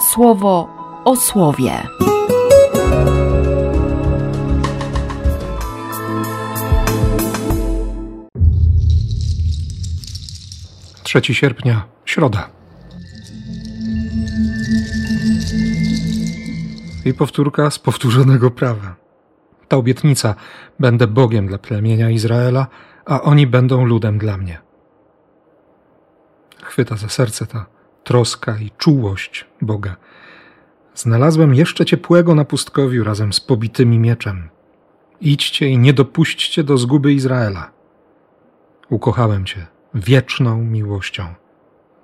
słowo o słowie. 3 sierpnia, środa. I powtórka z powtórzonego prawa. Ta obietnica: będę Bogiem dla plemienia Izraela, a oni będą ludem dla mnie. Chwyta za serce ta troska i czułość Boga. Znalazłem jeszcze ciepłego na pustkowiu razem z pobitymi mieczem. Idźcie i nie dopuśćcie do zguby Izraela. Ukochałem Cię wieczną miłością.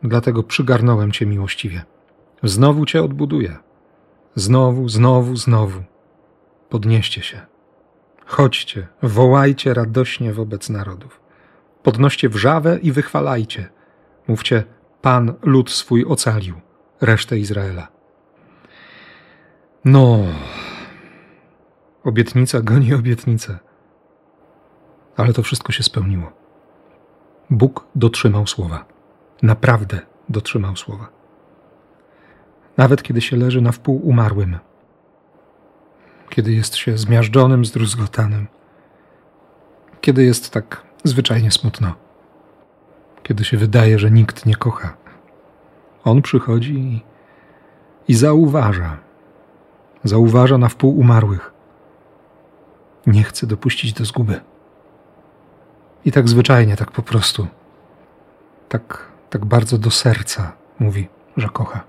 Dlatego przygarnąłem Cię miłościwie. Znowu Cię odbuduję. Znowu, znowu, znowu. Podnieście się. Chodźcie, wołajcie radośnie wobec narodów. Podnoście wrzawę i wychwalajcie. Mówcie, Pan lud swój ocalił, resztę Izraela. No, obietnica goni obietnicę. Ale to wszystko się spełniło. Bóg dotrzymał słowa. Naprawdę dotrzymał słowa. Nawet kiedy się leży na wpół umarłym, kiedy jest się zmiażdżonym, zdruzgotanym, kiedy jest tak zwyczajnie smutno, kiedy się wydaje, że nikt nie kocha. On przychodzi i, i zauważa, zauważa na wpół umarłych. Nie chce dopuścić do zguby. I tak zwyczajnie, tak po prostu, tak, tak bardzo do serca mówi, że kocha.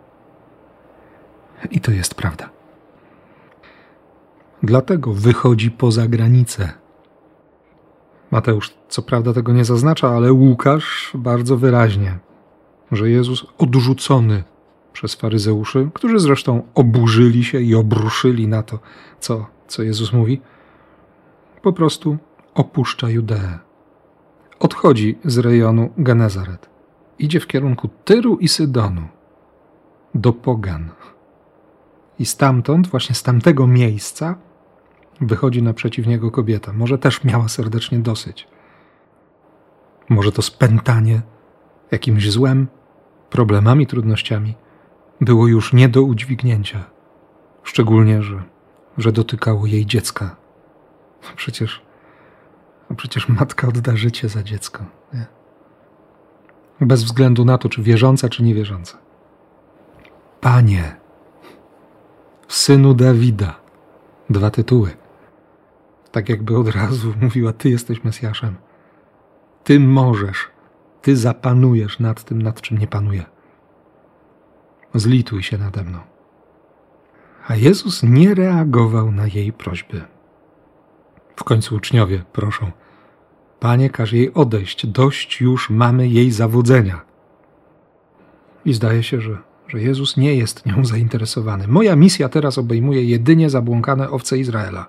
I to jest prawda. Dlatego wychodzi poza granicę. Mateusz co prawda tego nie zaznacza, ale Łukasz bardzo wyraźnie, że Jezus odrzucony przez faryzeuszy, którzy zresztą oburzyli się i obruszyli na to, co, co Jezus mówi, po prostu opuszcza Judeę. Odchodzi z rejonu Genezaret. Idzie w kierunku Tyru i Sydonu, do Pogan. I stamtąd, właśnie z tamtego miejsca, wychodzi naprzeciw niego kobieta. Może też miała serdecznie dosyć. Może to spętanie jakimś złem, problemami, trudnościami było już nie do udźwignięcia. Szczególnie, że, że dotykało jej dziecka. Przecież, przecież matka odda życie za dziecko. Nie? Bez względu na to, czy wierząca, czy niewierząca. Panie, synu Dawida, dwa tytuły. Tak jakby od razu mówiła: Ty jesteś Mesjaszem. Ty możesz, Ty zapanujesz nad tym, nad czym nie panuje. Zlituj się nade mną. A Jezus nie reagował na jej prośby. W końcu uczniowie proszą: Panie, każ jej odejść, dość już mamy jej zawodzenia. I zdaje się, że, że Jezus nie jest nią zainteresowany. Moja misja teraz obejmuje jedynie zabłąkane owce Izraela.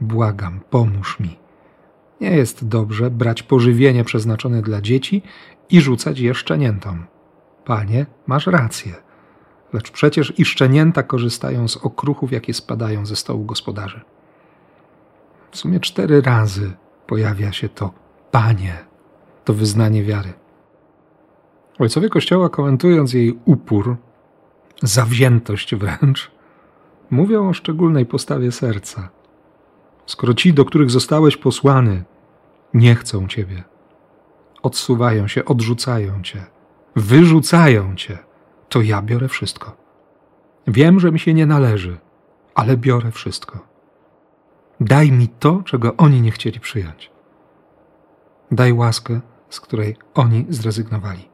Błagam, pomóż mi. Nie jest dobrze brać pożywienie przeznaczone dla dzieci i rzucać je szczeniętom. Panie, masz rację. Lecz przecież i szczenięta korzystają z okruchów, jakie spadają ze stołu gospodarzy. W sumie cztery razy pojawia się to Panie, to wyznanie wiary. Ojcowie Kościoła, komentując jej upór, zawziętość wręcz, mówią o szczególnej postawie serca. Skoro ci, do których zostałeś posłany, nie chcą Ciebie, odsuwają się, odrzucają Cię, wyrzucają Cię, to ja biorę wszystko. Wiem, że mi się nie należy, ale biorę wszystko. Daj mi to, czego oni nie chcieli przyjąć. Daj łaskę, z której oni zrezygnowali.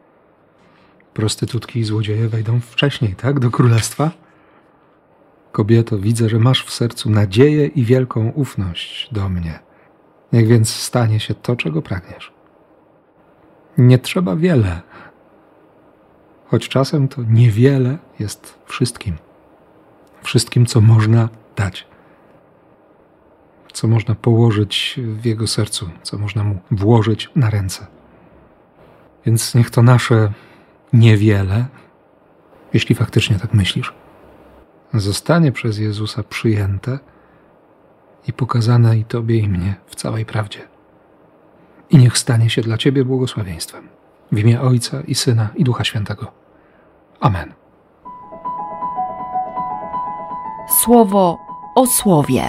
Prostytutki i złodzieje wejdą wcześniej, tak, do królestwa? Kobieto, widzę, że masz w sercu nadzieję i wielką ufność do mnie. Niech więc stanie się to, czego pragniesz. Nie trzeba wiele, choć czasem to niewiele jest wszystkim. Wszystkim, co można dać, co można położyć w jego sercu, co można mu włożyć na ręce. Więc niech to nasze niewiele, jeśli faktycznie tak myślisz, zostanie przez Jezusa przyjęte i pokazana i Tobie i mnie w całej prawdzie. I niech stanie się dla Ciebie błogosławieństwem. W imię Ojca i Syna i Ducha Świętego. Amen. Słowo o słowie.